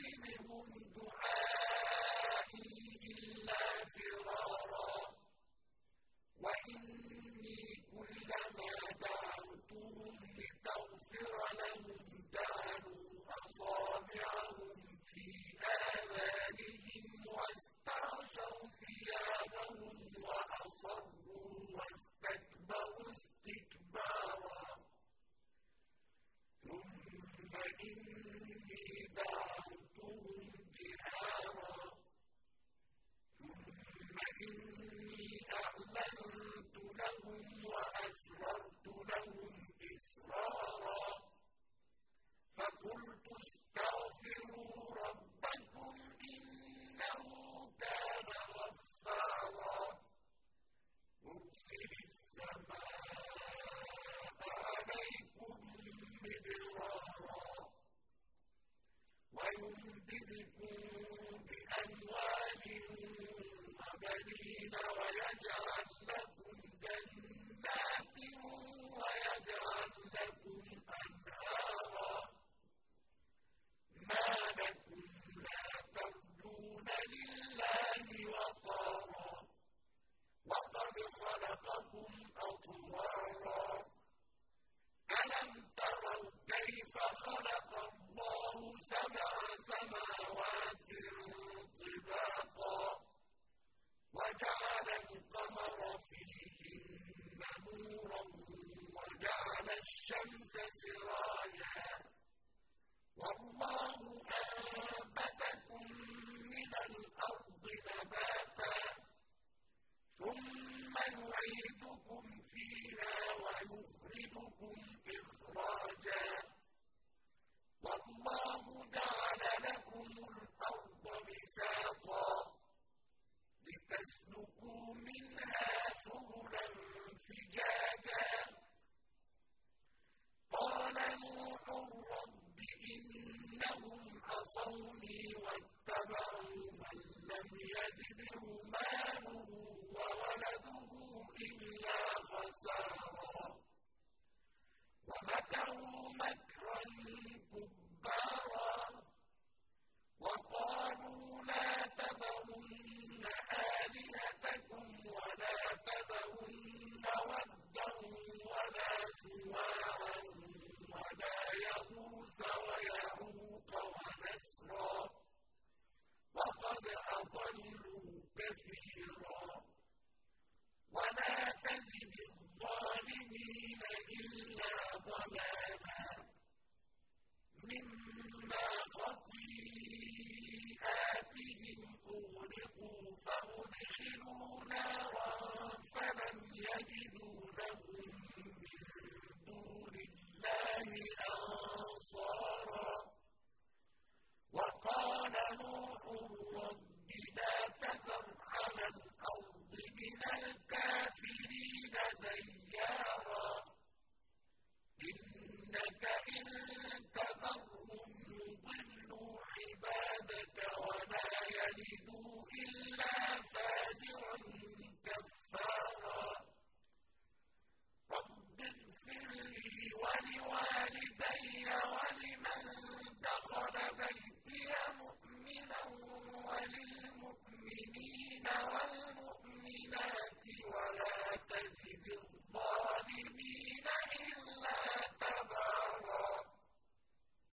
they may الشمس سراجا